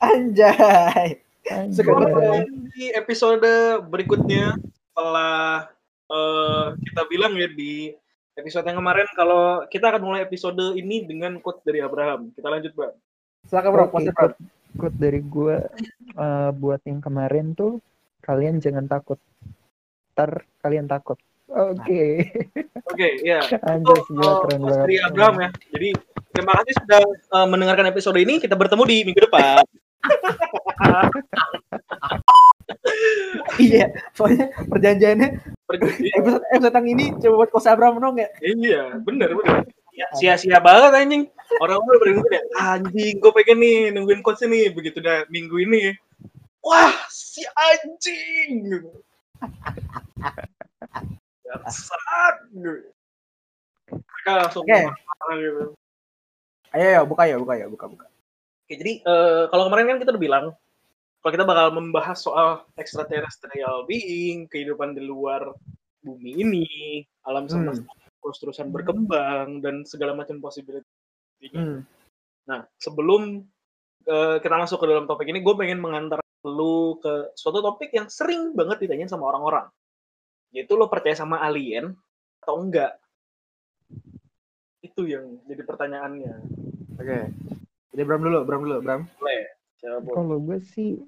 Anjay. Sekarang di episode berikutnya setelah uh, kita bilang ya di episode yang kemarin kalau kita akan mulai episode ini dengan quote dari Abraham. Kita lanjut, Bang. Silakan, Bro. Okay, quote, quote dari gue uh, buat yang kemarin tuh kalian jangan takut. Ntar kalian takut. Oke. Okay. Oke, okay, ya. Keren banget. Dari Abraham ya. Jadi terima kasih sudah uh, mendengarkan episode ini. Kita bertemu di minggu depan. iya, soalnya perjanjiannya episode episode yang ini coba buat kos Abraham dong ya. Iya, bener bener. Ya, sia-sia banget anjing. Orang-orang beringung ya, anjing, gue pengen nih nungguin coach ini begitu dah minggu ini. Wah, si anjing. Bangsat. Mereka langsung okay. gitu. Ayo, ayo, buka ya, buka ya, buka, buka. Oke, jadi uh, kalau kemarin kan kita udah bilang kalau kita bakal membahas soal extraterrestrial being, kehidupan di luar bumi ini, alam semesta hmm. terus berkembang dan segala macam possibility. Hmm. Nah, sebelum uh, kita masuk ke dalam topik ini, gue pengen mengantar lu ke suatu topik yang sering banget ditanyain sama orang-orang. Yaitu lo percaya sama alien atau enggak? Itu yang jadi pertanyaannya. Oke. Okay. Jadi Bram dulu, Bram dulu, Bram. Boleh. Kalau gue sih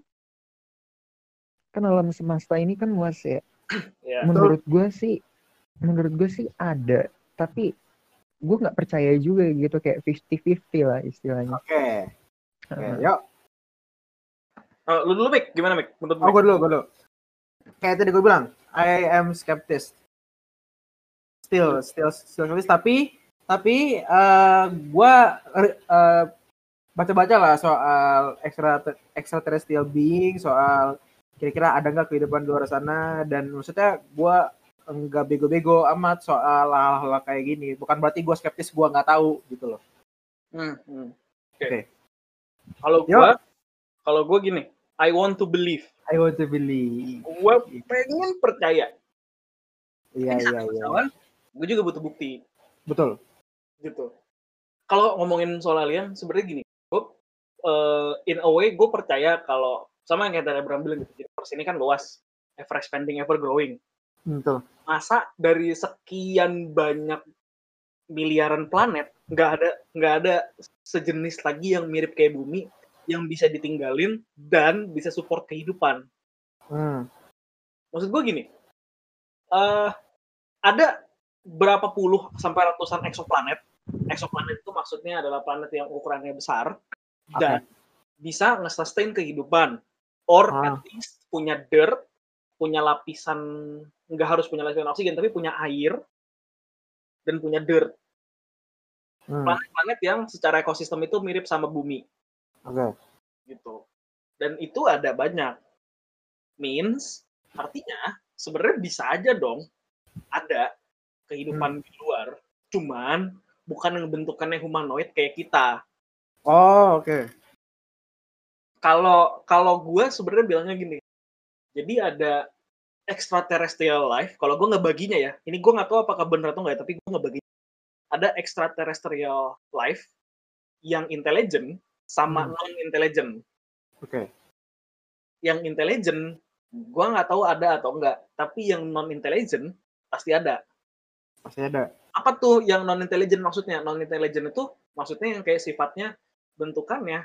kan alam semesta ini kan luas ya. yeah. Menurut gue sih, menurut gue sih ada, tapi gue nggak percaya juga gitu kayak fifty fifty lah istilahnya. Oke. Okay. Oke, okay, yuk. Uh, lu dulu, Mik. Gimana, Mik? Menurut oh, gue dulu, gue dulu. Kayak tadi gue bilang, I am skeptis. Still, still, still skeptis. Tapi, tapi uh, gue uh, baca-baca lah soal extra extraterrestrial being, soal kira-kira ada nggak kehidupan di luar sana dan maksudnya gue enggak bego-bego amat soal hal-hal kayak gini. Bukan berarti gue skeptis gue nggak tahu gitu loh. Hmm, hmm. Oke. Okay. Okay. Kalau gue, kalau gue gini, I want to believe. I want to believe. Gue pengen percaya. Iya iya iya. Gue juga butuh bukti. Betul. Gitu. Kalau ngomongin soal alien, sebenarnya gini uh, in a way gue percaya kalau sama yang kayak Abraham bilang gitu, universe ini kan luas, ever expanding, ever growing. Betul. Masa dari sekian banyak miliaran planet nggak ada nggak ada sejenis lagi yang mirip kayak bumi yang bisa ditinggalin dan bisa support kehidupan. Hmm. Maksud gue gini, uh, ada berapa puluh sampai ratusan exoplanet. Exoplanet itu maksudnya adalah planet yang ukurannya besar dan bisa nge-sustain kehidupan or ah. at least punya dirt punya lapisan nggak harus punya lapisan oksigen tapi punya air dan punya dirt hmm. planet-planet yang secara ekosistem itu mirip sama bumi okay. gitu dan itu ada banyak means artinya sebenarnya bisa aja dong ada kehidupan hmm. di luar cuman bukan yang bentukannya humanoid kayak kita Oh, oke. Okay. Kalau kalau gue sebenarnya bilangnya gini. Jadi ada extraterrestrial life. Kalau gue ngebaginya ya, ini gue nggak tahu apakah benar atau nggak, ya, tapi gue ngebagi. Ada extraterrestrial life yang intelligent sama hmm. non intelligent. Oke. Okay. Yang intelligent, gue nggak tahu ada atau enggak. Tapi yang non intelligent pasti ada. Pasti ada. Apa tuh yang non intelligent maksudnya? Non intelligent itu maksudnya yang kayak sifatnya bentukannya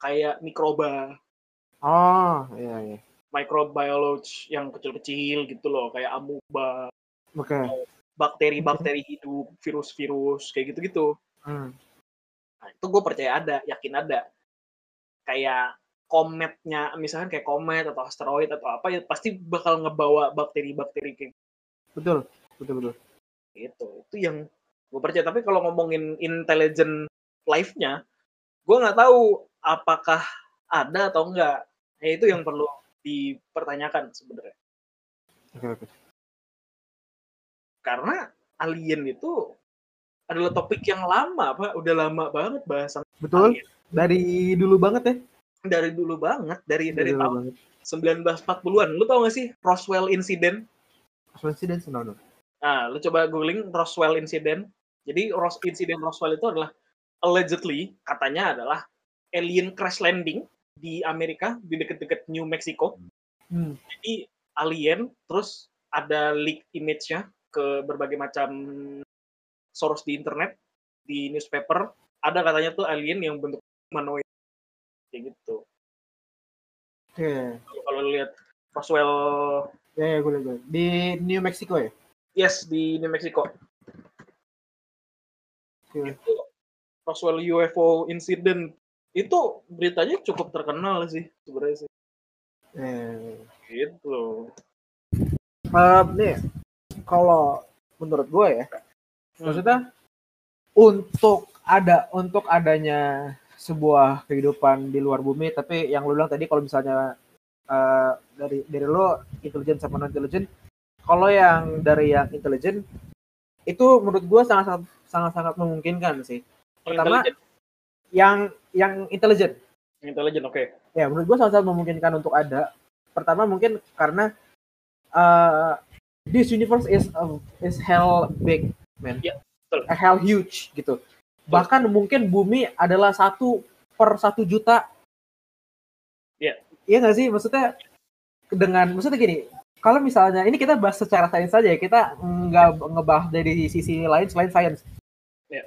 kayak mikroba. Oh, iya iya. Microbiologi yang kecil-kecil gitu loh, kayak amuba. Oke. Okay. Bakteri-bakteri hidup, virus-virus kayak gitu-gitu. Hmm. Nah, itu gue percaya ada, yakin ada. Kayak kometnya, misalkan kayak komet atau asteroid atau apa ya pasti bakal ngebawa bakteri-bakteri kayak. Gitu. Betul, betul betul. Itu, itu yang gue percaya. Tapi kalau ngomongin intelligent life-nya, gue nggak tahu apakah ada atau enggak. Nah, itu yang perlu dipertanyakan sebenarnya. Oke, oke. Karena alien itu adalah topik yang lama, Pak. Udah lama banget bahasan. Betul. Alien. Dari dulu banget ya? Dari dulu banget, dari dari, dari tahun banget. 1940-an. Lu tau gak sih Roswell Incident? Roswell Incident, no, no. Nah, lu coba googling Roswell Incident. Jadi Ros insiden Roswell itu adalah allegedly katanya adalah alien crash landing di Amerika di deket-deket New Mexico. Hmm. Jadi alien terus ada leak image-nya ke berbagai macam source di internet, di newspaper, ada katanya tuh alien yang bentuk humanoid kayak gitu. Oke. Okay. Kalau lihat Roswell ya, ya gue lihat di New Mexico ya? Yes, di New Mexico. Okay. Itu Roswell UFO incident itu beritanya cukup terkenal sih sebenarnya sih. Eh. Gitu. Uh, nih, kalau menurut gue ya, hmm. maksudnya untuk ada untuk adanya sebuah kehidupan di luar bumi, tapi yang lu bilang tadi kalau misalnya uh, dari dari lo intelijen sama non intelijen, kalau yang dari yang intelijen itu menurut gue sangat sangat sangat memungkinkan sih. Pertama, yang yang intelijen. Intelijen, oke. Okay. Ya, menurut gue sangat-sangat memungkinkan untuk ada. Pertama mungkin karena uh, this universe is uh, is hell big, man. Ya, betul. A hell huge gitu. Betul. Bahkan mungkin bumi adalah satu per satu juta. Iya. Iya nggak sih? Maksudnya dengan maksudnya gini, kalau misalnya ini kita bahas secara sains saja ya, kita nggak ngebahas dari sisi lain selain sains. Ya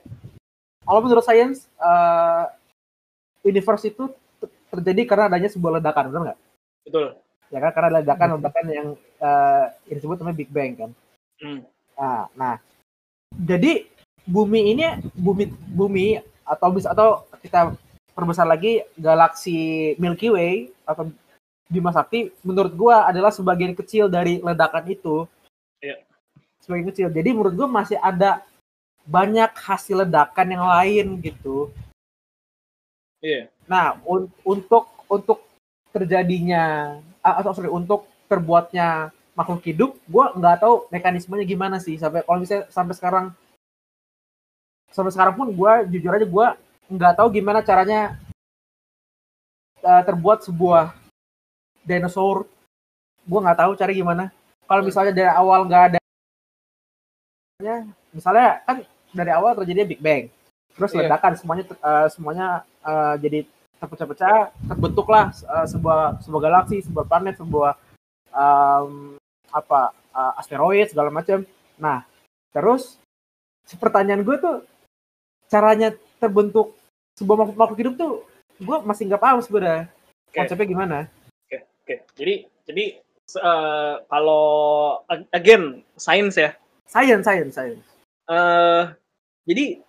kalau menurut sains uh, universe itu terjadi karena adanya sebuah ledakan, benar nggak? Betul. Ya kan karena ledakan ledakan yang uh, yang disebut namanya Big Bang kan. Hmm. Nah, nah, jadi bumi ini bumi bumi atau bisa atau kita perbesar lagi galaksi Milky Way atau Bima Sakti menurut gua adalah sebagian kecil dari ledakan itu. Iya. Sebagian kecil. Jadi menurut gua masih ada banyak hasil ledakan yang lain gitu. Iya. Yeah. Nah, un untuk untuk terjadinya atau sorry untuk terbuatnya makhluk hidup, gue nggak tahu mekanismenya gimana sih sampai kalau misalnya sampai sekarang sampai sekarang pun gue jujur aja gue nggak tahu gimana caranya uh, terbuat sebuah dinosaur. Gue nggak tahu cara gimana. Kalau misalnya dari awal nggak ada misalnya kan dari awal terjadi Big Bang. Terus yeah. ledakan semuanya uh, semuanya uh, jadi terpecah-pecah, terbentuklah uh, sebuah sebuah galaksi, sebuah planet, sebuah um, apa uh, asteroid segala macam. Nah, terus pertanyaan gue tuh caranya terbentuk sebuah makhluk, makhluk hidup tuh gue masih nggak paham sebenarnya okay. konsepnya gimana. Oke, okay. oke. Okay. Jadi jadi uh, kalau again sains ya. Sains, sains, sains. Uh, jadi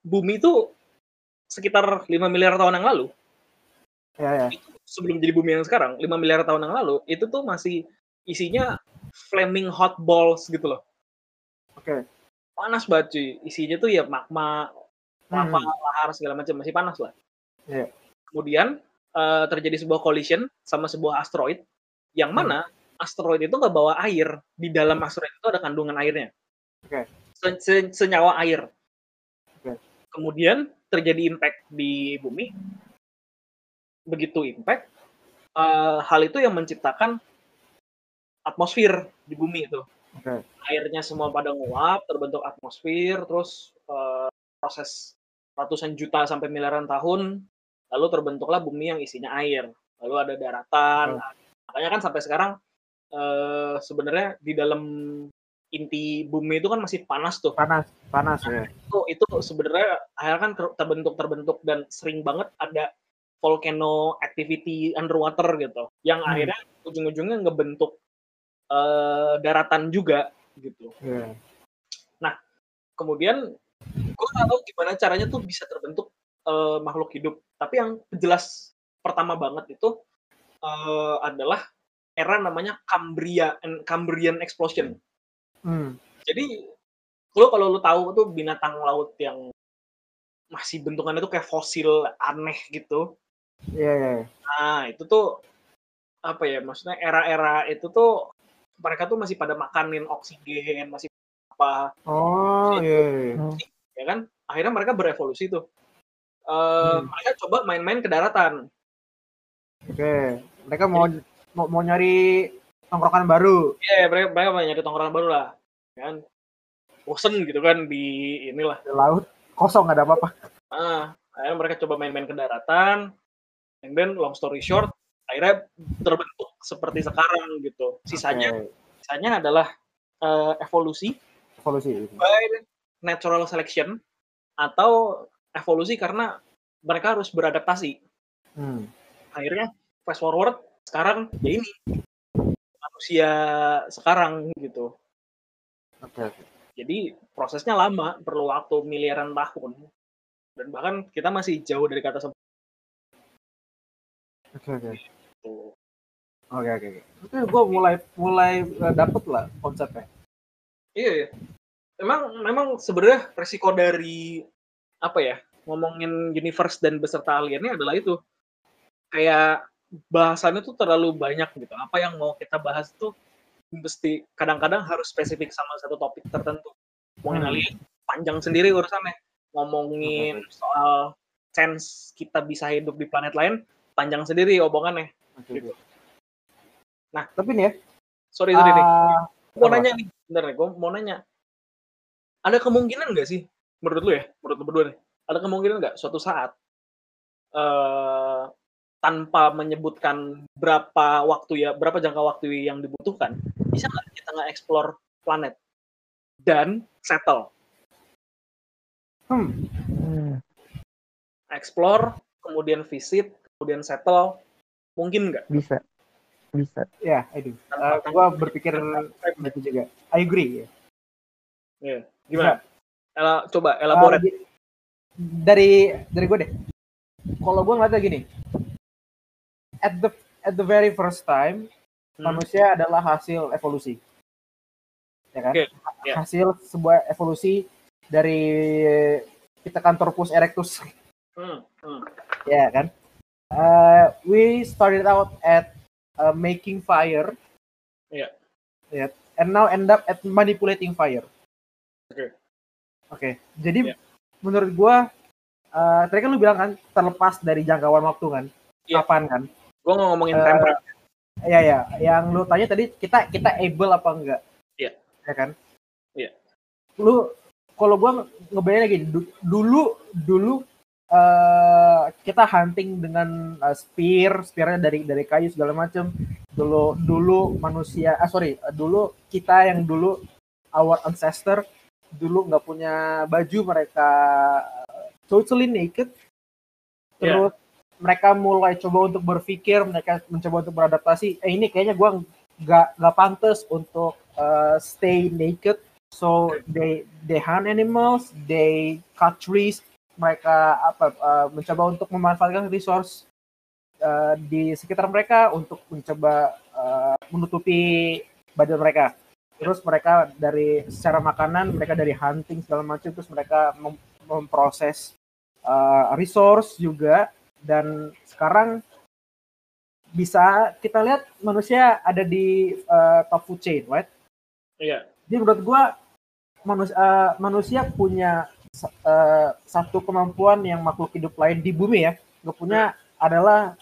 bumi itu sekitar 5 miliar tahun yang lalu. Ya, ya. sebelum jadi bumi yang sekarang, 5 miliar tahun yang lalu, itu tuh masih isinya flaming hot balls gitu loh. Oke. Okay. Panas banget cuy. Isinya tuh ya magma, lava, hmm. lahar segala macam masih panas lah. Yeah. Kemudian uh, terjadi sebuah collision sama sebuah asteroid yang hmm. mana hmm. asteroid itu nggak bawa air. Di dalam asteroid itu ada kandungan airnya. Oke. Okay se senyawa air. Kemudian terjadi impact di bumi. Begitu impact, uh, hal itu yang menciptakan atmosfer di bumi itu. Okay. Airnya semua pada nguap, terbentuk atmosfer, terus uh, proses ratusan juta sampai miliaran tahun, lalu terbentuklah bumi yang isinya air. Lalu ada daratan. Okay. Makanya kan sampai sekarang uh, sebenarnya di dalam inti bumi itu kan masih panas tuh. Panas, panas ya. Itu itu sebenarnya akhirnya kan terbentuk terbentuk dan sering banget ada volcano activity underwater gitu. Yang hmm. akhirnya ujung-ujungnya ngebentuk uh, daratan juga gitu. Yeah. Nah, kemudian gue nggak tahu gimana caranya tuh bisa terbentuk uh, makhluk hidup. Tapi yang jelas pertama banget itu uh, adalah era namanya Cambria and Cambrian explosion. Hmm. Jadi lo kalau lo tahu tuh binatang laut yang masih bentukannya tuh kayak fosil aneh gitu. Iya, yeah, yeah. Nah, itu tuh apa ya? Maksudnya era-era itu tuh mereka tuh masih pada makanin oksigen, masih apa. Oh, iya, yeah, yeah. Ya kan? Akhirnya mereka berevolusi tuh. Uh, hmm. mereka coba main-main ke daratan. Oke, okay. mereka mau, mau mau nyari tongkrongan baru. Iya, yeah, mereka mereka mau nyari tongkrongan baru lah kan. Bosen gitu kan di inilah. Di laut kosong ada apa-apa. Ah akhirnya mereka coba main-main ke daratan and then long story short akhirnya terbentuk seperti sekarang gitu. Sisanya okay. sisanya adalah uh, evolusi evolusi. by natural selection atau evolusi karena mereka harus beradaptasi. Hmm. akhirnya fast forward sekarang ya ini manusia sekarang gitu okay. jadi prosesnya lama perlu waktu miliaran tahun dan bahkan kita masih jauh dari kata sebelum oke oke gitu. oke oke itu gue mulai mulai eh, dapet lah konsepnya iya, iya. memang memang sebenarnya resiko dari apa ya ngomongin universe dan beserta aliennya adalah itu kayak bahasannya tuh terlalu banyak gitu apa yang mau kita bahas tuh mesti kadang-kadang harus spesifik sama satu topik tertentu. Ngomongin hmm. alien panjang sendiri urusannya. Ngomongin soal chance kita bisa hidup di planet lain panjang sendiri omongannya. Gitu. nah tapi nih ya sorry sorry uh, nih mau nanya nih bener nih gue mau nanya. Ada kemungkinan nggak sih menurut lu ya menurut lu berdua nih ada kemungkinan nggak suatu saat uh, tanpa menyebutkan berapa waktu ya berapa jangka waktu yang dibutuhkan bisa nggak kita nggak explore planet? Dan settle. Hmm. explore kemudian visit kemudian settle. Mungkin nggak? Bisa. Bisa. Ya yeah, I do. Uh, gua berpikir itu juga. I agree ya. Yeah. gimana? Ela, coba elaborate. uh, dari dari gue deh. Kalau gue ngeliatnya gini. At the at the very first time hmm. manusia adalah hasil evolusi ya kan okay. yeah. hasil sebuah evolusi dari kita kantorpus erectus hmm. Hmm. ya kan uh, we started out at uh, making fire yeah. yeah, and now end up at manipulating fire oke okay. oke okay. jadi yeah menurut gua uh, tadi kan lu bilang kan terlepas dari jangkauan waktu kan yeah. kapan kan gua nggak ngomongin uh, tempat ya ya yang lu tanya tadi kita kita able apa enggak iya yeah. ya kan iya yeah. lu kalau gua ngebayangin lagi dulu dulu uh, kita hunting dengan uh, spear spearnya dari dari kayu segala macam dulu dulu manusia ah sorry dulu kita yang dulu our ancestor dulu nggak punya baju mereka uh, totally naked terus yeah. Mereka mulai coba untuk berpikir mereka mencoba untuk beradaptasi. Eh ini kayaknya gue nggak nggak pantas untuk uh, stay naked. So they they hunt animals they cut trees. Mereka apa uh, mencoba untuk memanfaatkan resource uh, di sekitar mereka untuk mencoba uh, menutupi badan mereka. Terus mereka dari secara makanan mereka dari hunting segala macam terus mereka mem memproses uh, resource juga dan sekarang bisa kita lihat manusia ada di uh, top food chain, right? Iya. Jadi menurut gua manusia, uh, manusia punya uh, satu kemampuan yang makhluk hidup lain di bumi ya, gak punya adalah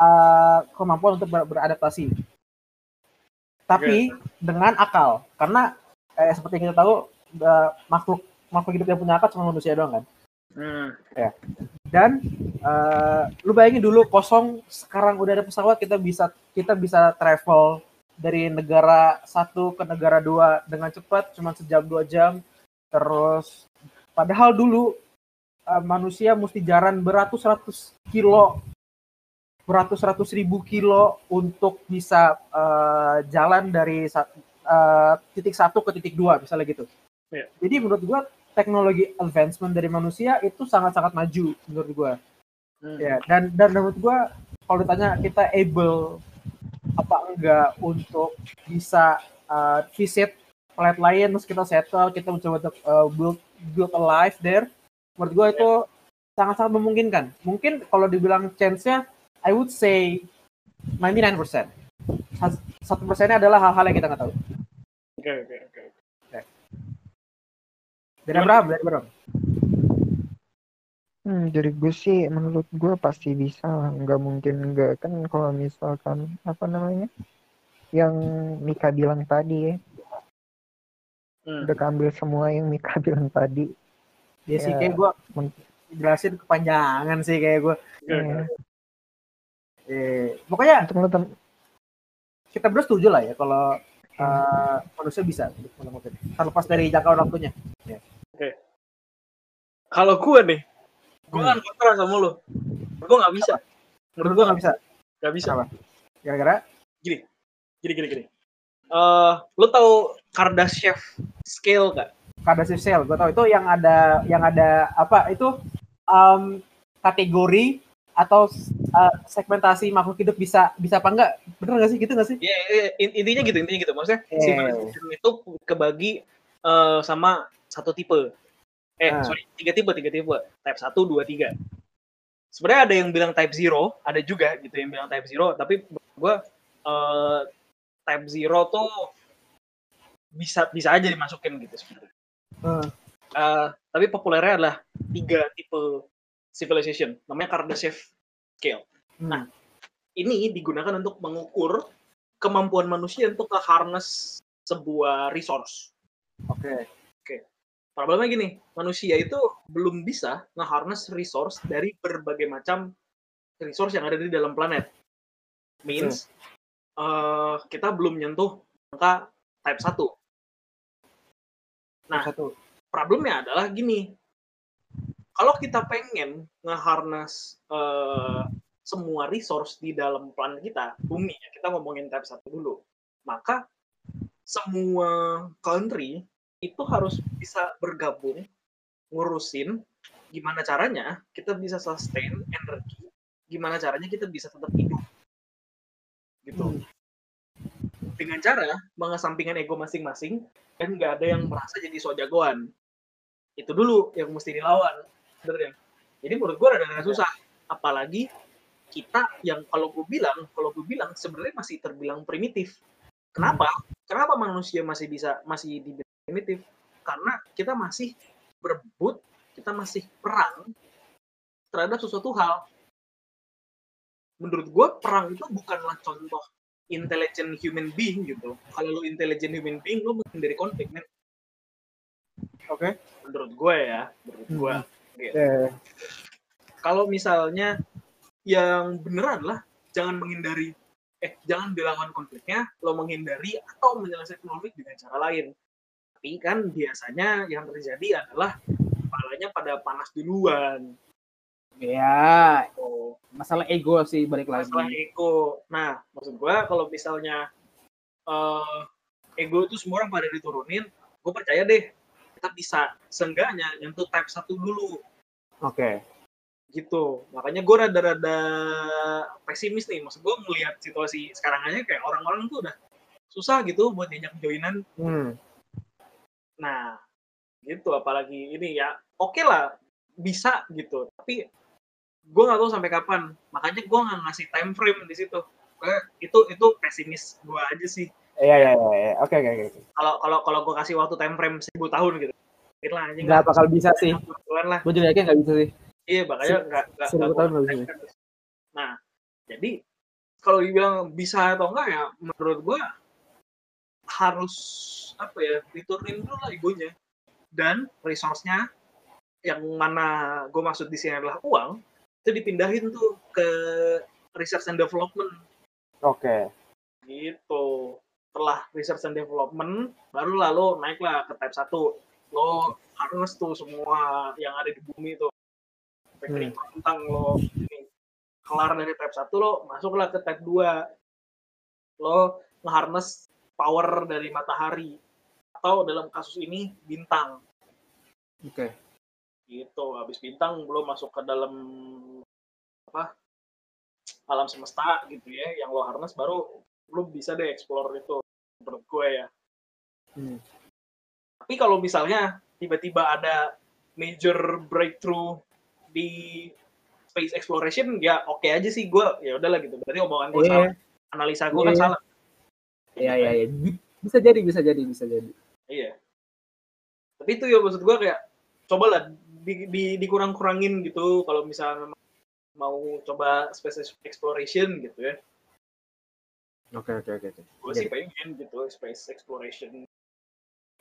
uh, kemampuan untuk ber beradaptasi tapi okay. dengan akal karena eh, seperti yang kita tahu uh, makhluk makhluk hidup yang punya akal cuma manusia doang kan hmm. ya dan uh, lu bayangin dulu kosong sekarang udah ada pesawat kita bisa kita bisa travel dari negara satu ke negara dua dengan cepat cuma sejam dua jam terus padahal dulu uh, manusia mesti jalan beratus-ratus kilo beratus-ratus ribu kilo untuk bisa uh, jalan dari uh, titik satu ke titik dua misalnya gitu. Yeah. Jadi menurut gua teknologi advancement dari manusia itu sangat-sangat maju menurut gua. Hmm. Ya dan dan menurut gua kalau ditanya kita able apa enggak untuk bisa uh, visit planet lain terus kita settle kita mencoba untuk uh, build build a life there menurut gua itu sangat-sangat memungkinkan mungkin kalau dibilang chance-nya I would say 99%. Satu persennya adalah hal-hal yang kita nggak tahu. Oke, oke, oke. Dari Abraham, dari Abraham. Hmm, dari gue sih menurut gue pasti bisa lah. Nggak mungkin nggak. Kan kalau misalkan apa namanya? Yang Mika bilang tadi. Ya hmm. udah keambil semua yang Mika bilang tadi. Ya, ya sih kayak gue jelasin kepanjangan sih kayak gue ya, Eh, pokoknya kita berdua setuju lah ya kalau uh, manusia bisa terlepas dari jangkauan waktunya. Ya. Kalau gue nih, gue hmm. kan kontra sama lo. Gue nggak bisa. Menurut gue nggak bisa. Gak bisa. Apa? Gara-gara? Gini, gini, gini, gini. Uh, lo tau Kardashev scale gak? Kardashev scale, gue tau itu yang ada, yang ada apa itu um, kategori atau uh, segmentasi makhluk hidup bisa bisa apa enggak bener nggak sih gitu nggak sih? Iya yeah, yeah, intinya gitu intinya gitu maksudnya yeah. si itu kebagi uh, sama satu tipe eh uh. sorry tiga tipe tiga tipe type satu dua tiga sebenarnya ada yang bilang type zero ada juga gitu yang bilang type zero tapi gue uh, type zero tuh bisa bisa aja dimasukin gitu sebenarnya uh. uh, tapi populernya adalah tiga tipe civilization namanya Kardashev scale hmm. nah ini digunakan untuk mengukur kemampuan manusia untuk ke harness sebuah resource oke okay. Problemnya gini manusia itu belum bisa nge-harness resource dari berbagai macam resource yang ada di dalam planet means hmm. uh, kita belum nyentuh angka type 1 nah satu. problemnya adalah gini kalau kita pengen nge-harness uh, semua resource di dalam planet kita, bumi ya, kita ngomongin type satu dulu, maka semua country itu harus bisa bergabung ngurusin gimana caranya kita bisa sustain energi, gimana caranya kita bisa tetap hidup. Gitu. Hmm. Dengan cara mengesampingkan ego masing-masing dan nggak ada yang merasa jadi so jagoan. Itu dulu yang mesti dilawan sebenarnya jadi menurut gue rada susah apalagi kita yang kalau gue bilang kalau gue bilang sebenarnya masih terbilang primitif kenapa kenapa manusia masih bisa masih dibilang primitif karena kita masih berebut kita masih perang terhadap sesuatu hal menurut gue perang itu bukanlah contoh intelligent human being gitu kalau lu intelligent human being lu menghindari konflik men oke okay. menurut gue ya menurut gue hmm. Gitu. Yeah. Kalau misalnya yang benar adalah jangan menghindari eh jangan dilakukan konfliknya, lo menghindari atau menyelesaikan konflik dengan cara lain. Tapi kan biasanya yang terjadi adalah kepalanya pada panas duluan. Ya, oh. masalah ego sih balik lagi. Masalah ego. Nah, maksud gue kalau misalnya uh, ego itu semua orang pada diturunin, gue percaya deh kita bisa seenggaknya nyentuh type satu dulu. Oke. Okay. Gitu. Makanya gue rada-rada pesimis nih. Maksud gue melihat situasi sekarang aja kayak orang-orang tuh udah susah gitu buat diajak joinan. Hmm. Nah, gitu. Apalagi ini ya oke okay lah bisa gitu. Tapi gue nggak tahu sampai kapan. Makanya gue nggak ngasih time frame di situ. Itu itu pesimis gue aja sih. Iya iya iya. Oke oke oke. Kalau kalau kalau gue kasih waktu time frame seribu tahun gitu, lah nggak bakal bisa sih. Lah. Gue juga yakin nggak bisa sih. Iya makanya nggak nggak. Seribu tahun nggak bisa. Nah jadi kalau dibilang bisa atau enggak ya menurut gue harus apa ya diturunin dulu lah egonya dan resource-nya yang mana gue maksud di sini adalah uang itu dipindahin tuh ke research and development. Oke. Okay. Gitu setelah research and development baru lalu naiklah ke type 1 lo harus tuh semua yang ada di bumi itu teknik hmm. tentang lo ini kelar dari type 1 lo masuklah ke type 2 lo ngeharness power dari matahari atau dalam kasus ini bintang oke okay. gitu habis bintang belum masuk ke dalam apa alam semesta gitu ya yang lo harness baru lo bisa deh explore itu menurut gue ya. Hmm. Tapi kalau misalnya tiba-tiba ada major breakthrough di space exploration, ya oke okay aja sih gue. Ya udahlah gitu. Berarti omongan gue yeah. salah, analisa gue yeah. kan salah. Iya iya iya. Bisa jadi, bisa jadi, bisa jadi. Iya. Tapi itu ya maksud gue kayak cobalah di, di, dikurang-kurangin gitu kalau misalnya mau coba space exploration gitu ya Oke oke oke. Gue sih pengen gitu space exploration.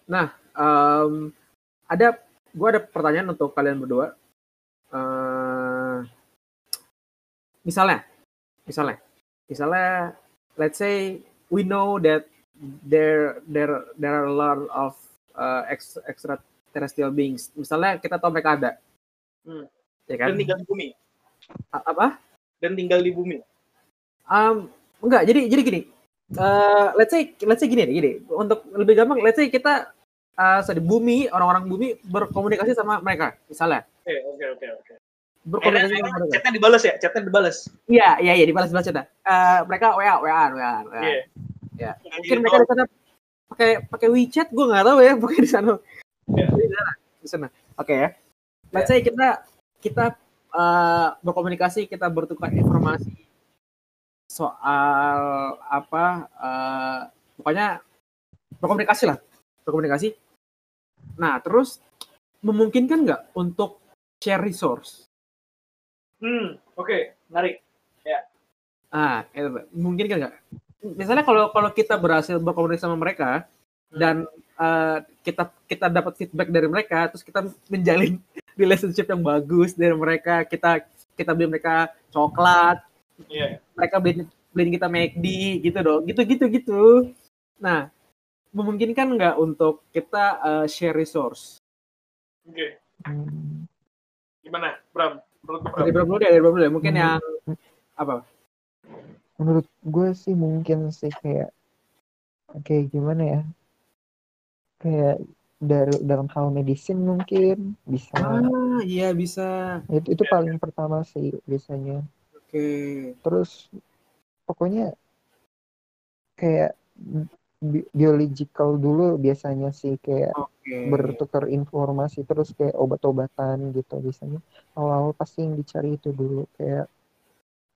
Nah, um, ada gue ada pertanyaan untuk kalian berdua. Uh, misalnya, misalnya misalnya let's say we know that there there there are a lot of uh, ex, extraterrestrial beings. Misalnya kita tahu mereka ada. Hmm. Ya kan? Dan tinggal di bumi. A apa? Dan tinggal di bumi. Um, enggak, jadi jadi gini. Uh, let's say let's say gini gini. Untuk lebih gampang, let's say kita uh, di bumi, orang-orang bumi berkomunikasi sama mereka, misalnya. Oke, oke, oke, oke. Berkomunikasi eh, sama mereka. Chatnya dibalas ya? Chatnya dibalas. Iya, iya, iya, dibalas dibalas chatnya. Uh, mereka WA, WA, WA, WA. Yeah. Ya. Mungkin mereka di sana pakai pakai WeChat, gue nggak tahu ya, pakai di sana. Yeah. Di sana. Oke okay, ya. Let's yeah. say kita kita uh, berkomunikasi, kita bertukar informasi soal apa uh, pokoknya berkomunikasi lah berkomunikasi nah terus memungkinkan nggak untuk share resource hmm oke okay. menarik ya ah itu mungkin kan nggak misalnya kalau kalau kita berhasil berkomunikasi sama mereka hmm. dan uh, kita kita dapat feedback dari mereka terus kita menjalin relationship yang bagus dari mereka kita kita beli mereka coklat yeah. mereka beli beliin kita McD gitu dong gitu gitu gitu nah memungkinkan nggak untuk kita uh, share resource oke okay. gimana Bram dari Bram dulu deh dari Bram dulu deh. Mungkin hmm. yang apa? Menurut gue sih mungkin sih kayak kayak gimana ya? Kayak dari dalam hal medicine mungkin bisa. Ah iya bisa. Itu itu paling pertama sih biasanya. Oke. Okay. terus pokoknya kayak biological dulu biasanya sih kayak okay. bertukar informasi terus kayak obat-obatan gitu biasanya awal-awal pasti yang dicari itu dulu kayak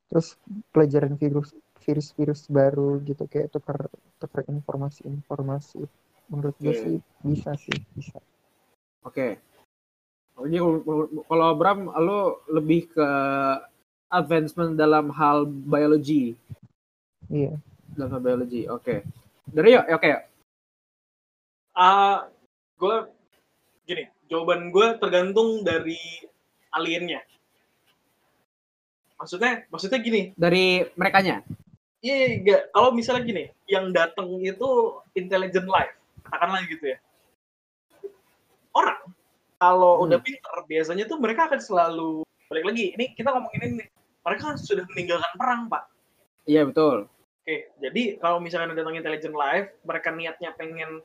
terus pelajaran virus virus-virus baru gitu kayak tukar tukar informasi-informasi menurut okay. gue sih bisa sih bisa oke okay. jadi kalau Abram lo lebih ke advancement dalam hal biologi iya dalam hal biologi oke okay. Dari yuk oke okay. uh, gue gini jawaban gue tergantung dari aliennya. Maksudnya maksudnya gini. Dari mereka nya iya enggak kalau misalnya gini yang datang itu intelligent life katakanlah gitu ya. Orang kalau hmm. udah pinter biasanya tuh mereka akan selalu balik lagi ini kita ngomongin ini mereka kan sudah meninggalkan perang pak. Iya betul oke jadi kalau misalnya datang intelligent life mereka niatnya pengen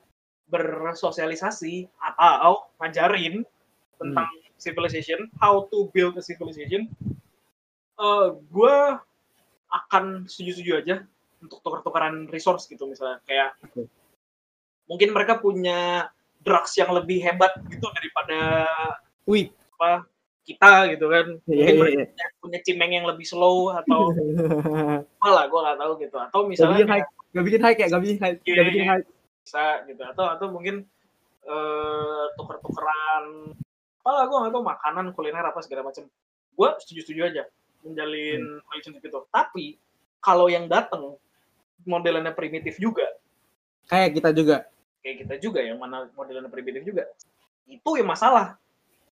bersosialisasi atau ngajarin tentang hmm. civilization how to build a civilization uh, eh, gue akan setuju-setuju aja untuk tukar-tukaran resource gitu misalnya kayak okay. mungkin mereka punya drugs yang lebih hebat gitu daripada wih apa kita gitu kan yeah, mungkin yeah, yeah. punya cimeng yang lebih slow atau malah gue nggak tahu gitu atau misalnya gak bikin hype gak bikin hype kayak gak bikin hype yeah, gak bikin hype bisa gitu atau atau mungkin uh, tuker-tukeran apalah gue nggak tahu makanan kuliner apa segala macam gue setuju-setuju aja menjalin hmm. relationship itu. Tapi kalau yang datang modelannya primitif juga. Kayak kita juga. Kayak kita juga yang mana modelannya primitif juga. Itu yang masalah.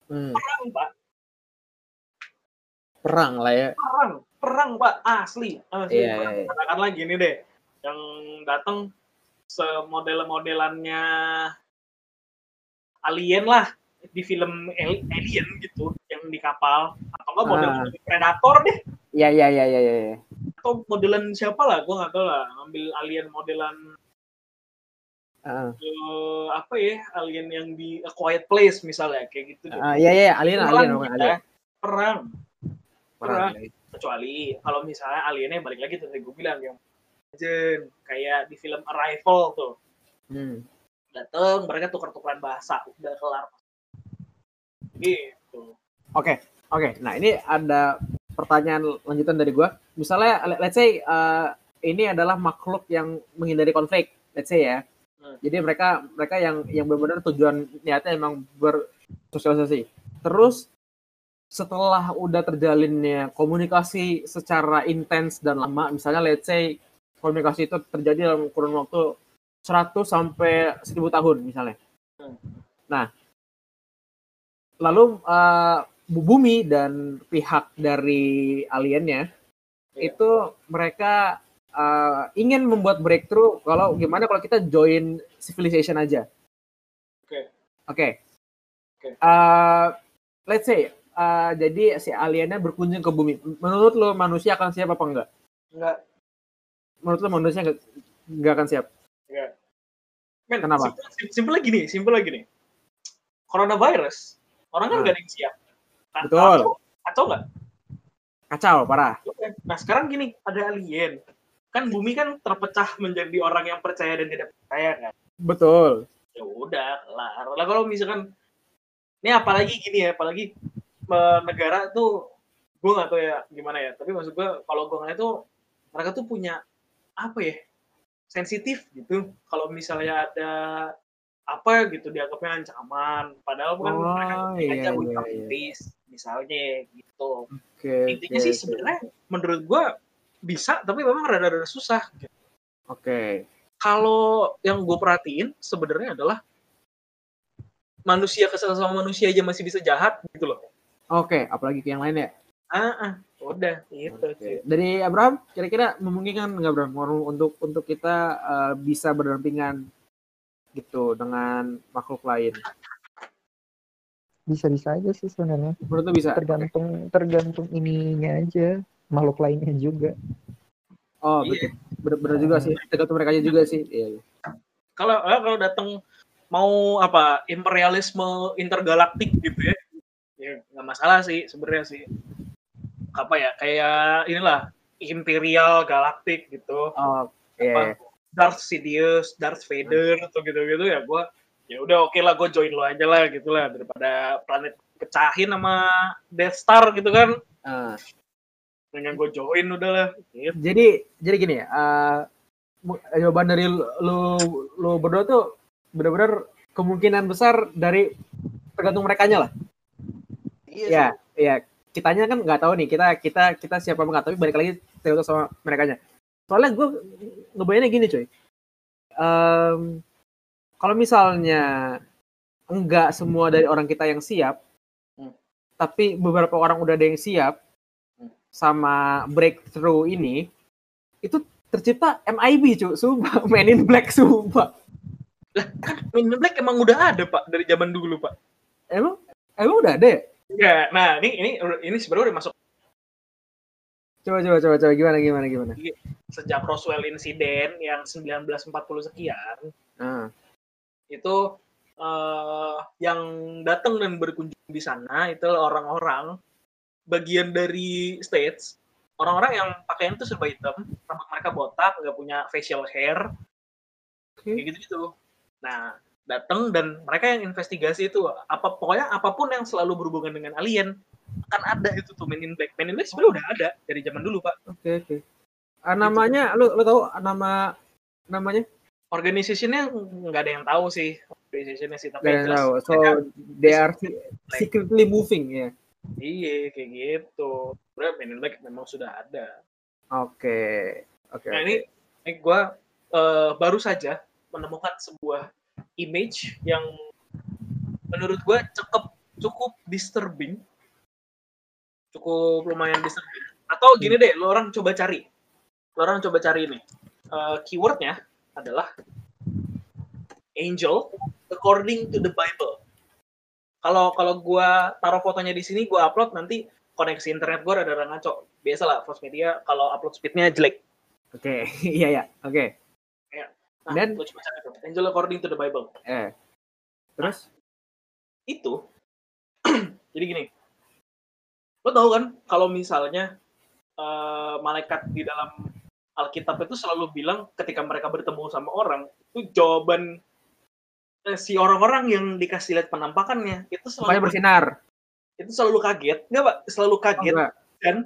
Hmm. Perang, Pak. Perang lah ya. Perang, perang, Pak. Asli. Asli. Yeah, yeah, yeah. Katakanlah gini deh. Yang datang semodel-modelannya alien lah di film alien gitu yang di kapal atau enggak model ah. predator deh iya iya iya iya ya. atau modelan siapa lah gue nggak tahu lah ngambil alien modelan uh. Uh, apa ya alien yang di A Quiet Place misalnya kayak gitu uh, iya iya alien alien, kita, alien. perang perang. kecuali kalau misalnya aliennya balik lagi tadi gue bilang yang Jen, kayak di film Arrival tuh hmm. dateng mereka tukar-tukaran bahasa udah kelar Gitu. Oke, okay, oke. Okay. Nah ini ada pertanyaan lanjutan dari gue. Misalnya, let's say uh, ini adalah makhluk yang menghindari konflik, let's say ya. Hmm. Jadi mereka mereka yang yang benar-benar tujuan niatnya emang bersosialisasi. Terus setelah udah terjalinnya komunikasi secara intens dan lama, misalnya let's say komunikasi itu terjadi dalam kurun waktu 100 sampai 1000 tahun misalnya. Nah, lalu uh, bumi dan pihak dari aliennya yeah. itu mereka uh, ingin membuat breakthrough kalau gimana kalau kita join civilization aja. Oke. Okay. Oke. Okay. Okay. Uh, let's say uh, jadi si aliennya berkunjung ke bumi. Menurut lo manusia akan siap apa enggak? Enggak. Menurut lo manusia enggak, enggak akan siap? Enggak. Men, Kenapa? Simpel, simpel lagi nih, simpel lagi nih. Coronavirus, orang kan enggak nah. ada yang siap. Nah, Betul. Atau enggak? Kacau, parah. Nah, sekarang gini, ada alien. Kan bumi kan terpecah menjadi orang yang percaya dan tidak percaya kan? Betul. Ya udah, lah. Lah kalau misalkan ini apalagi gini ya, apalagi negara tuh gue nggak tahu ya gimana ya tapi maksud gue kalau gue ngeliat tuh mereka tuh punya apa ya sensitif gitu kalau misalnya ada apa gitu dianggapnya ancaman padahal kan oh, mereka iya, aja iya, iya. misalnya gitu okay, intinya okay, sih okay. sebenarnya menurut gue bisa tapi memang rada-rada susah gitu. oke okay. kalau yang gue perhatiin sebenarnya adalah manusia kesal sama manusia aja masih bisa jahat gitu loh Oke, okay, apalagi ke yang lain ya? Ah, ah udah gitu. Okay. Dari Abraham, kira-kira memungkinkan nggak Abraham untuk untuk kita uh, bisa berdampingan gitu dengan makhluk lain? Bisa-bisa aja sih sebenarnya. Menurut bisa? Tergantung tergantung ininya aja, makhluk lainnya juga. Oh, iya. betul. Benar juga sih. Tergantung mereka juga sih. Iya. iya. Kalau eh, kalau datang mau apa imperialisme intergalaktik gitu ya ya nggak masalah sih sebenarnya sih apa ya kayak inilah imperial galaktik gitu oh, yeah. apa, iya. Darth Sidious, Darth Vader atau gitu-gitu ya gue ya udah oke okay lah gue join lo aja lah gitu lah daripada planet pecahin sama Death Star gitu kan uh. dengan gue join udah lah gitu. jadi jadi gini ya uh, jawaban dari lu lu berdua tuh benar-benar kemungkinan besar dari tergantung mereka lah Iya. Ya, ya. Kitanya kan nggak tahu nih. Kita kita kita siapa nggak tapi balik lagi terus sama mereka nya. Soalnya gue ngebayangnya gini cuy. Um, kalau misalnya enggak semua dari orang kita yang siap, hmm. tapi beberapa orang udah ada yang siap hmm. sama breakthrough ini, itu tercipta MIB cuy, sumpah, Men in Black sumpah. Lah kan Men in Black emang udah ada pak dari zaman dulu pak. Emang emang udah ada ya? Ya, nah ini ini ini sebenarnya udah masuk. Coba coba coba coba gimana gimana gimana. Sejak Roswell insiden yang 1940 sekian, uh. itu uh, yang datang dan berkunjung di sana itu orang-orang bagian dari states orang-orang yang pakaian itu serba hitam, rambut mereka botak, nggak punya facial hair, okay. kayak gitu gitu. Nah, datang dan mereka yang investigasi itu apa pokoknya apa pun yang selalu berhubungan dengan alien akan ada itu tuh Men in Black. Men in Black sebenarnya udah ada dari zaman dulu pak. Oke okay, oke. Okay. Ah, namanya lu lu tahu nama namanya? Organisasinya nggak ada yang tahu sih organisasinya sih tapi yang tahu. So they are secretly moving ya. Yeah. Iya kayak gitu. Sebenarnya Men in Black memang sudah ada. Oke. Okay. Oke. Okay, nah okay. ini, ini gue uh, baru saja menemukan sebuah image yang menurut gue cukup cukup disturbing. Cukup lumayan disturbing. Atau gini deh lo orang coba cari. Lo orang coba cari ini. Uh, keywordnya adalah angel according to the Bible. Kalau kalau gue taruh fotonya di sini gue upload nanti koneksi internet gue ada ngaco. Biasa lah Media kalau upload speednya jelek. Oke okay. iya. Ya oke. okay. Nah, Dan Angel according to the Bible. Eh. Terus nah, itu jadi gini. Lo tau kan kalau misalnya uh, malaikat di dalam Alkitab itu selalu bilang ketika mereka bertemu sama orang, itu jawaban eh, si orang-orang yang dikasih lihat penampakannya itu selalu bersinar. Itu selalu kaget, enggak Pak? Selalu kaget. Oh, Dan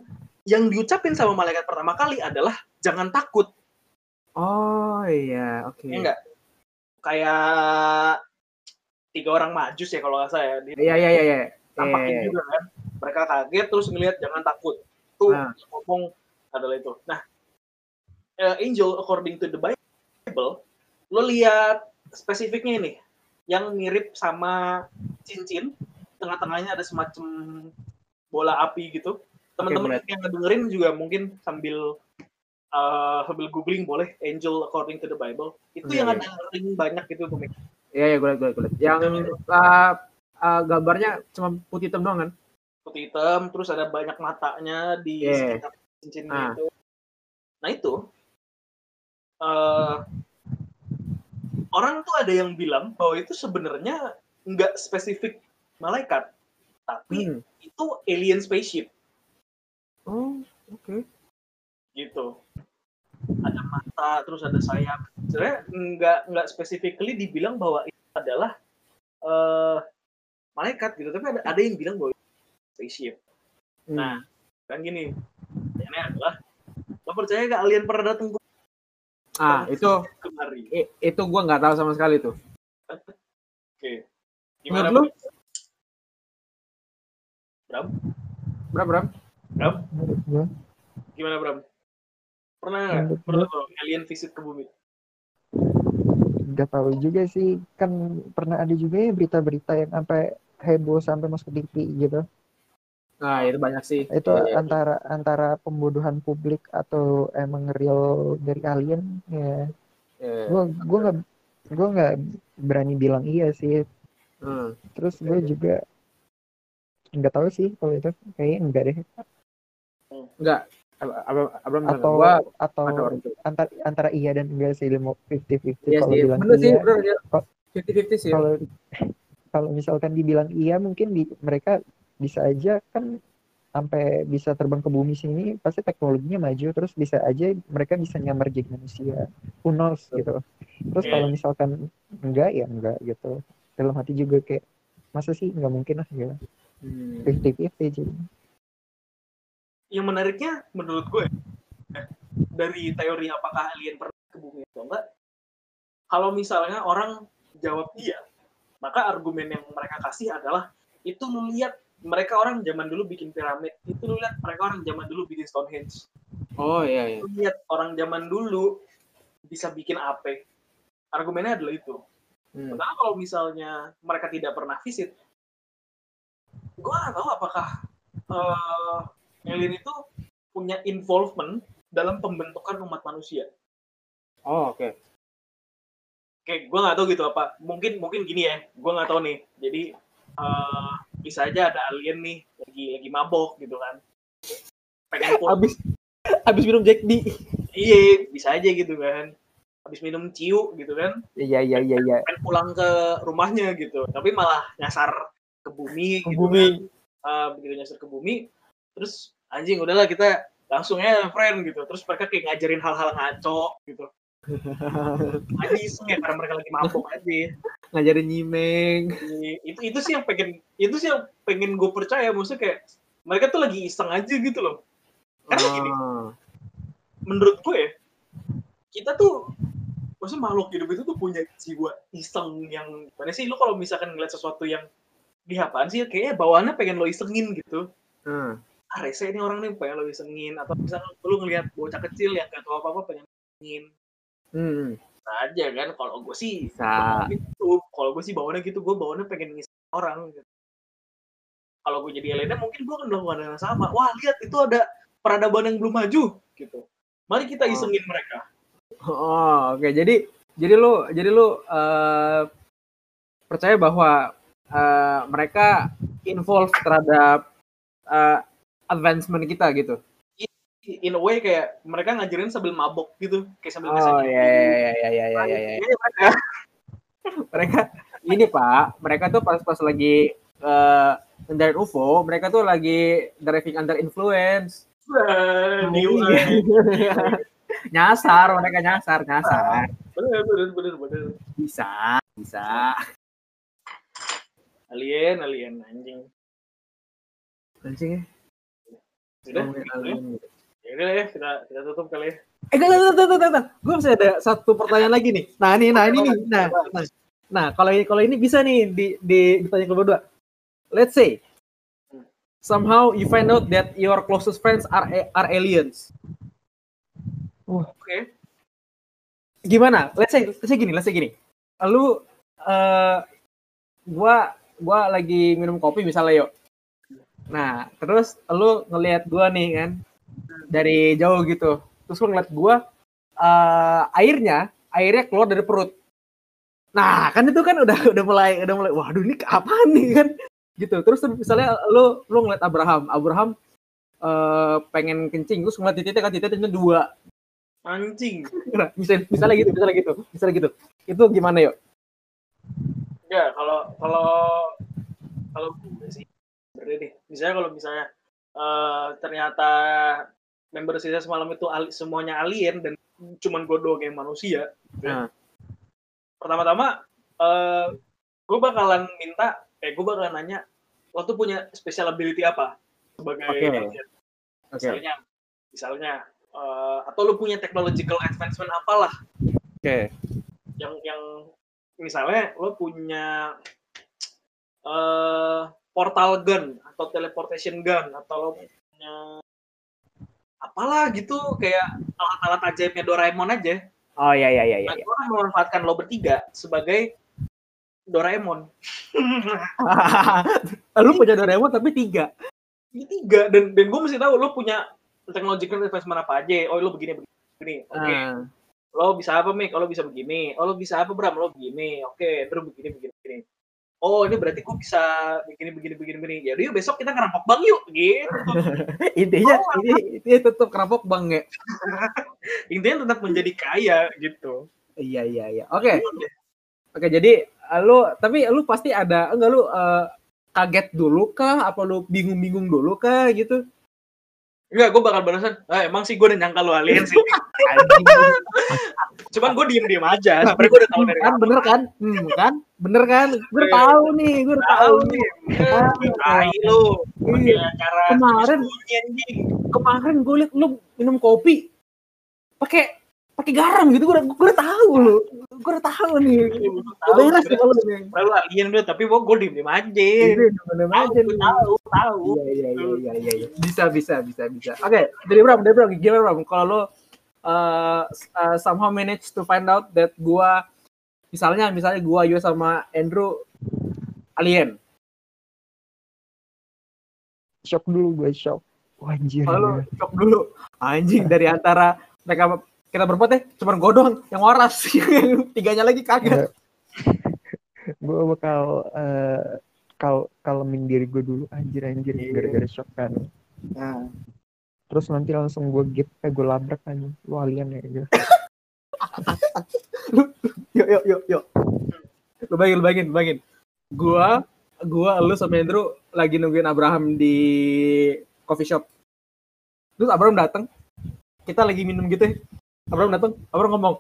yang diucapin sama malaikat pertama kali adalah jangan takut Oh iya, oke. Okay. enggak. Kayak tiga orang majus ya kalau nggak salah ya. Iya iya iya. iya. Tampakin iya, iya. juga kan. Mereka kaget terus ngelihat jangan takut. Tuh nah. ngomong adalah itu. Nah, uh, angel according to the Bible, lo lihat spesifiknya ini, yang mirip sama cincin, tengah-tengahnya ada semacam bola api gitu. Teman-teman okay, yang ngedengerin juga mungkin sambil uh, sambil googling boleh Angel According to the Bible. Itu yeah, yang yeah. ada ring banyak gitu komik. Iya, yeah, gue liat, gue liat. Yang uh, uh, gambarnya cuma putih hitam doang kan? Putih hitam, terus ada banyak matanya di yeah. sekitar cincin ah. itu. Nah itu, uh, orang tuh ada yang bilang bahwa itu sebenarnya nggak spesifik malaikat, tapi hmm. itu alien spaceship. Oh, oke. Okay. Gitu ada mata terus ada sayap. Sebenarnya nggak nggak specifically dibilang bahwa itu adalah uh, malaikat gitu tapi ada ada yang bilang bahwa itu spaceship. Hmm. nah kan gini ini adalah lo percaya gak alien pernah datang ke ah itu kemari? itu gue nggak tahu sama sekali tuh. Oke okay. gimana lu? Bram Bram? Bram? Bram? Gimana Bram Pernah nggak? Pernah alien visit ke bumi? Gak tahu juga sih. Kan pernah ada juga ya berita-berita yang sampai heboh sampai masuk TV gitu. Nah, itu banyak sih. Itu ya, antara ya. antara pembodohan publik atau emang real dari alien ya. Yeah. Gue gue nggak gue nggak berani bilang iya sih. Hmm. Terus gue yeah. juga nggak tahu sih kalau itu kayaknya enggak deh. Enggak, Abram atau gua, atau antara antara iya dan enggak sih lima fifty fifty iya kalau bilang bener iya, sih, bener, ya. fifty fifty sih. kalau kalau misalkan dibilang iya mungkin di, mereka bisa aja kan sampai bisa terbang ke bumi sini pasti teknologinya maju terus bisa aja mereka bisa nyamar jadi manusia. Who knows gitu. Terus kalau iya. misalkan enggak ya enggak gitu. Dalam hati juga kayak masa sih nggak mungkin lah ya fifty fifty jadi yang menariknya menurut gue dari teori apakah alien pernah ke bumi atau enggak kalau misalnya orang jawab iya maka argumen yang mereka kasih adalah itu lu lihat mereka orang zaman dulu bikin piramid itu lu lihat mereka orang zaman dulu bikin Stonehenge. Oh iya iya. Lu lihat orang zaman dulu bisa bikin apa? Argumennya adalah itu. Hmm. karena kalau misalnya mereka tidak pernah visit gue nggak tahu apakah uh, alien itu punya involvement dalam pembentukan umat manusia. Oh, oke. Okay. Oke, gue nggak tahu gitu apa. Mungkin mungkin gini ya, gue nggak tahu nih. Jadi uh, bisa aja ada alien nih lagi lagi mabok gitu kan. Pengen pun. Abis abis minum Jack D. Iya, bisa aja gitu kan. Abis minum ciu gitu kan. Iya iya iya iya. Pengen pulang ke rumahnya gitu. Tapi malah nyasar ke bumi. Ke gitu bumi. Kan. Uh, begitu nyasar ke bumi, terus anjing udahlah kita langsung ya friend gitu. Terus mereka kayak ngajarin hal-hal ngaco gitu. Aja iseng ya karena mereka lagi mabuk aja. Ngajarin nyimeng. Iya, itu itu sih yang pengen itu sih yang pengen gue percaya. Maksudnya kayak mereka tuh lagi iseng aja gitu loh. Karena gini ah. menurut gue ya kita tuh maksudnya makhluk hidup itu tuh punya jiwa iseng yang mana sih? Lu kalau misalkan ngeliat sesuatu yang di apaan sih? Kayaknya bawaannya pengen lo isengin gitu. Hmm ah rese ini orang nih pengen lo isengin atau misalnya lu ngelihat bocah kecil yang gak tahu apa-apa pengen isengin hmm. aja kan kalau gue sih bisa gitu kalau gue sih bawaannya gitu gue bawaannya pengen ngiseng orang gitu. kalau gue jadi Elena mungkin gue akan melakukan yang sama wah lihat itu ada peradaban yang belum maju gitu mari kita oh. isengin oh. mereka oh oke okay. jadi jadi lu jadi lu uh, percaya bahwa uh, mereka involve terhadap uh, advancement kita gitu. In a way kayak mereka ngajarin sambil mabok gitu. Kayak sambil oh iya iya iya iya iya iya iya mereka. Ini pak mereka tuh pas pas lagi uh, mendarat UFO mereka tuh lagi driving under influence. Nyasar mereka nyasar nyasar. Bener bener bener bener. Bisa bisa. Alien alien anjing. Anjing ya sudah, ya udah ya, kita kita tutup kali ya. Eh, gak, gak, gak, gak, gak. Gue masih ada satu pertanyaan lagi nih. Nah, ini, nah, ini nih. Nah, nah, nah, kalau ini, kalau ini bisa nih di, di ditanya ke berdua. Let's say, somehow you find out that your closest friends are are aliens. Oke. Okay. Gimana? Let's say, let's say gini, let's say gini. Lalu, uh, gua, gua lagi minum kopi misalnya yuk Nah, terus lu ngelihat gua nih kan dari jauh gitu. Terus lu ngeliat gua uh, airnya, airnya keluar dari perut. Nah, kan itu kan udah udah mulai udah mulai waduh ini apa nih kan gitu. Terus misalnya lu lu ngeliat Abraham, Abraham uh, pengen kencing, terus ngeliat titiknya kan titiknya dua. Anjing. Nah, misalnya, misalnya gitu, misalnya gitu, misalnya gitu. Itu gimana yuk? Ya, kalau kalau kalau sih deh. Misalnya kalau misalnya uh, ternyata member sisa semalam itu ali, semuanya alien dan cuman gue doang yang manusia. Nah. Pertama-tama uh, eh, gue bakalan minta, eh gue bakalan nanya, lo tuh punya special ability apa sebagai okay. alien? Okay. Misalnya, misalnya uh, atau lu punya technological advancement apalah oke okay. yang yang misalnya lo punya uh, portal gun atau teleportation gun atau lo punya apalah gitu kayak alat-alat ajaibnya Doraemon aja. Oh iya iya iya, iya. Nah, gue memanfaatkan lo bertiga sebagai Doraemon. Lu punya Doraemon tapi tiga? Tiga dan dan gue mesti tahu lo punya technological investment apa aja. Oh lo begini begini oke. Okay. uh. lo bisa apa Mik oh lo bisa begini. Oh lo bisa apa Bram? Lo begini. Oke okay. terus begini begini oh ini berarti gue bisa begini begini begini begini. Ya yuk besok kita ngerampok bang yuk gitu. Intinya oh, ini intinya tetap ngerampok bang ya. Intinya tetap menjadi kaya gitu. Iya iya iya. Oke. Okay. Iya. oke okay, jadi uh, lu tapi lu pasti ada enggak lu uh, kaget dulu kah? Apa lu bingung-bingung dulu kah gitu Enggak, gue bakal balasan, ah, emang sih gue udah nyangka lu alien sih. Cuman gue diem-diem aja, sebenernya gue udah tahu dari kan, bener kan? Hmm, kan? Bener kan? Gue udah tahu nih, gue udah tahu nih. Tai lu. Iya. Kemarin, kemarin gue liat lu minum kopi pakai pakai garam gitu gue udah gue udah tahu lu. Gue udah tahu nih. Udah beres nih kalau nih lalu alien udah tapi gue gue diem diem aja diem diem aja tahu tahu iya, iya iya iya iya bisa bisa bisa bisa. Oke okay, dari Bram dari Bram gimana Bram? Kalau lo uh, uh, somehow manage to find out that gue misalnya misalnya gue Yo sama Andrew alien. Shock dulu gue shock. Anjir. Kalau shock dulu. Anjing dari antara mereka kita berempat ya cuma gue doang yang waras. Tiganya lagi kaget. Gue bakal uh, kal kalemin diri gue dulu anjir anjir yeah. gara-gara shock kan. Nah. terus nanti langsung gue gip eh gue labrak kan lu alien ya gitu. Yuk yuk yuk yuk. Lu bayangin lu bayangin lu bayangin. Gue gue lu sama Andrew lagi nungguin Abraham di coffee shop. Terus Abraham datang kita lagi minum gitu ya Abraham datang Abraham ngomong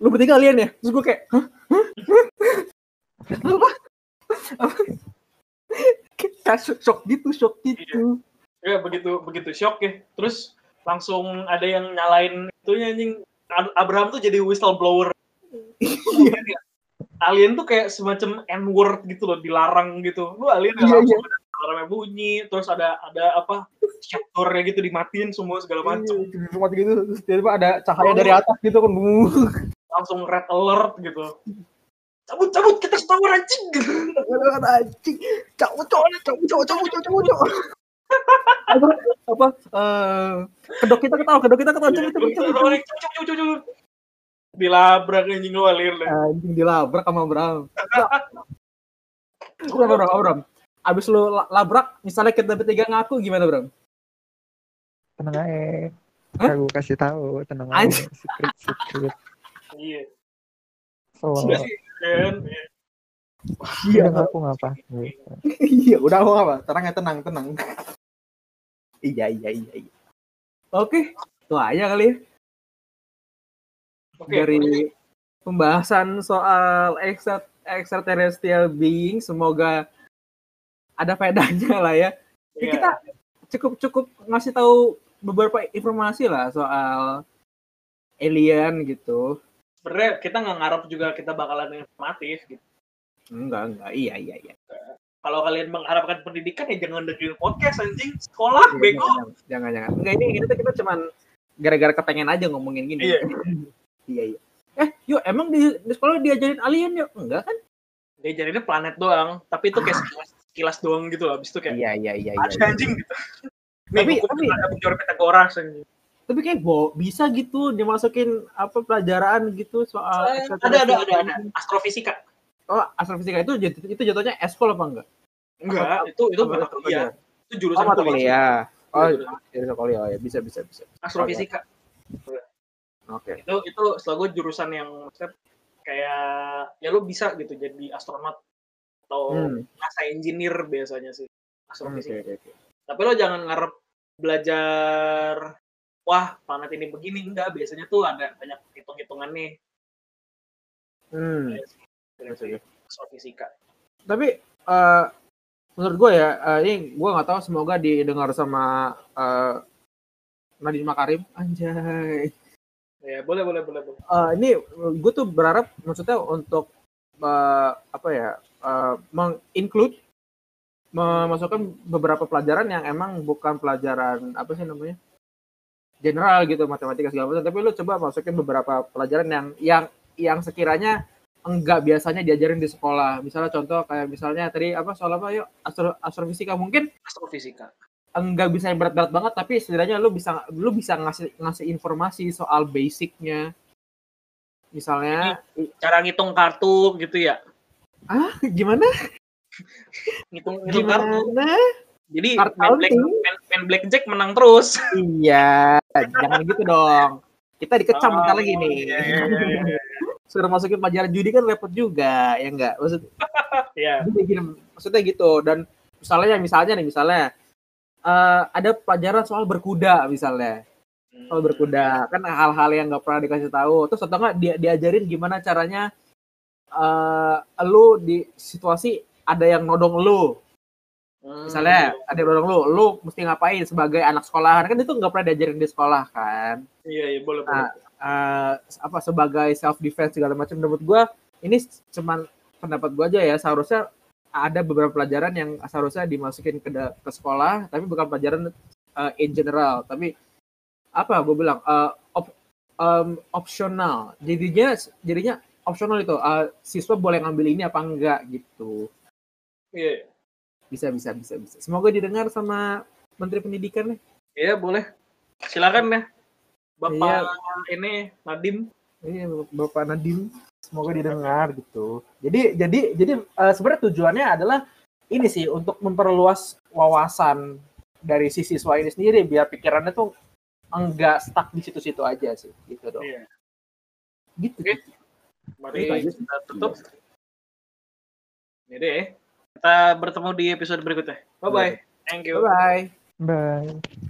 lu bertiga kalian ya? Terus gue kayak hah? Apa? Kayak shock gitu shock gitu. Iya. ya begitu begitu shock ya. Terus langsung ada yang nyalain itu anjing. Abraham tuh jadi whistleblower. Iya. alien tuh kayak semacam n word gitu loh dilarang gitu. Lu alien ya? Iya, iya alarmnya bunyi terus ada ada apa shutternya gitu dimatiin semua segala iya, macam semua gitu terus tiba-tiba ada cahaya oh. dari atas gitu kan langsung red alert gitu. Cabut cabut kita tower anjing. Anjing. Cabut cabut cabut cabut cabut cabut cabut apa apa uh, kedok kita ketawa kedok kita ketawa cabut cabut cabut cabut cabut dilabrak anjing lu alir anjing dilabrak sama Bram. Bram, Bram, Bram, abis lu labrak misalnya kita bertiga ngaku gimana bro tenang aja Huh? Aku kasih tahu, tenang aja. Secret, secret. Iya. So, Iya, aku ngapa? iya, udah aku ngapa? Tenang ya, tenang, tenang. iya, iya, iya, iya. Oke, itu aja kali ya. Oke, Dari pembahasan soal extraterrestrial being, semoga ada faedahnya lah ya. Yeah. Kita cukup cukup ngasih tahu beberapa informasi lah soal alien gitu. Sebenarnya kita nggak ngarep juga kita bakalan informatif gitu. Enggak, enggak. Iya, iya, iya. Kalau kalian mengharapkan pendidikan ya jangan dengerin podcast anjing. Sekolah, iya, bego. Jangan, jangan. Enggak, ini kita kita cuman gara-gara kepengen aja ngomongin gini. Iya. iya, iya. Eh, yuk emang di, di sekolah diajarin alien yuk? Enggak kan? Diajarinnya planet doang, tapi itu kayak ah kilas doang gitu loh. Habis itu kayak Iya iya iya. ada iya. anjing gitu. Tapi- Nih, tapi- ada bukti Pythagoras anjing. Tapi kayak bo, bisa gitu dimasukin apa pelajaran gitu soal Eh, ada ada ada ada astrofisika. Oh, astrofisika itu itu jatuhnya eskol apa enggak? Enggak, itu itu apa- mata kuliah. Itu Oh, jurusan mata kuliah. Oh, Iya, jurusan kuliah. Oh, ya bisa bisa bisa. Astrofisika. Oke. Itu itu setelah gue jurusan yang kayak ya lu bisa gitu jadi astronot atau Hmm. NASA engineer biasanya sih astrofisika. oke oke. Tapi lo jangan ngarep belajar wah planet ini begini enggak biasanya tuh ada banyak hitung-hitungan nih Hmm. dari astrofisika. Tapi eh menurut gue ya, eh, ini gue nggak tahu semoga didengar sama eh Nadine Makarim. Anjay. Ya boleh boleh boleh boleh. Eh, ini gue tuh berharap maksudnya untuk eh, apa ya eh, menginclude memasukkan beberapa pelajaran yang emang bukan pelajaran apa sih namanya general gitu matematika segala macam tapi lu coba masukin beberapa pelajaran yang yang yang sekiranya enggak biasanya diajarin di sekolah misalnya contoh kayak misalnya tadi apa soal apa yuk astro, astrofisika mungkin Astrofisika. enggak bisa yang berat-berat banget tapi setidaknya lu bisa lu bisa ngasih ngasih informasi soal basicnya misalnya Cara ngitung kartu gitu ya. Ah gimana Ngitung ngitung kartu. gimana Jadi main, black, counting. main, main blackjack menang terus. iya jangan gitu dong kita dikecam Oh, bentar lagi nih iya, iya, iya, iya. suruh masukin pelajaran judi kan repot juga ya enggak maksud Iya. Gini, maksudnya gitu dan misalnya misalnya nih misalnya eh, ada pelajaran soal berkuda misalnya soal berkuda kan hal-hal yang nggak pernah dikasih tahu terus atau nggak dia diajarin gimana caranya eh lu di situasi ada yang nodong lu. Hmm. misalnya ada yang nodong lu lu mesti ngapain sebagai anak sekolahan kan itu nggak pernah diajarin di sekolah kan? Iya, iya, boleh, boleh. Nah, eh, apa sebagai self defense segala macam. Menurut gua ini cuman pendapat gua aja ya. Seharusnya ada beberapa pelajaran yang seharusnya dimasukin ke ke sekolah tapi bukan pelajaran eh, in general. Tapi apa gue bilang eh, op- em, opsional. Jadinya jadinya opsional itu eh, siswa boleh ngambil ini apa enggak gitu Iya, bisa bisa bisa bisa semoga didengar sama menteri pendidikan nih iya, boleh. Silakan ya. Bapak Iya. ini Nadim. Ini Bapak Nadim semoga didengar gitu. Jadi jadi jadi eh, sebenarnya tujuannya adalah ini sih untuk memperluas wawasan dari si siswa ini sendiri biar pikirannya tuh enggak stuck di situ-situ aja sih gitu dong. Iya. Gitu. Oke. gitu. Mari kita tutup. Jadi, kita bertemu di episode berikutnya. Bye bye. Thank you. Bye bye. Bye.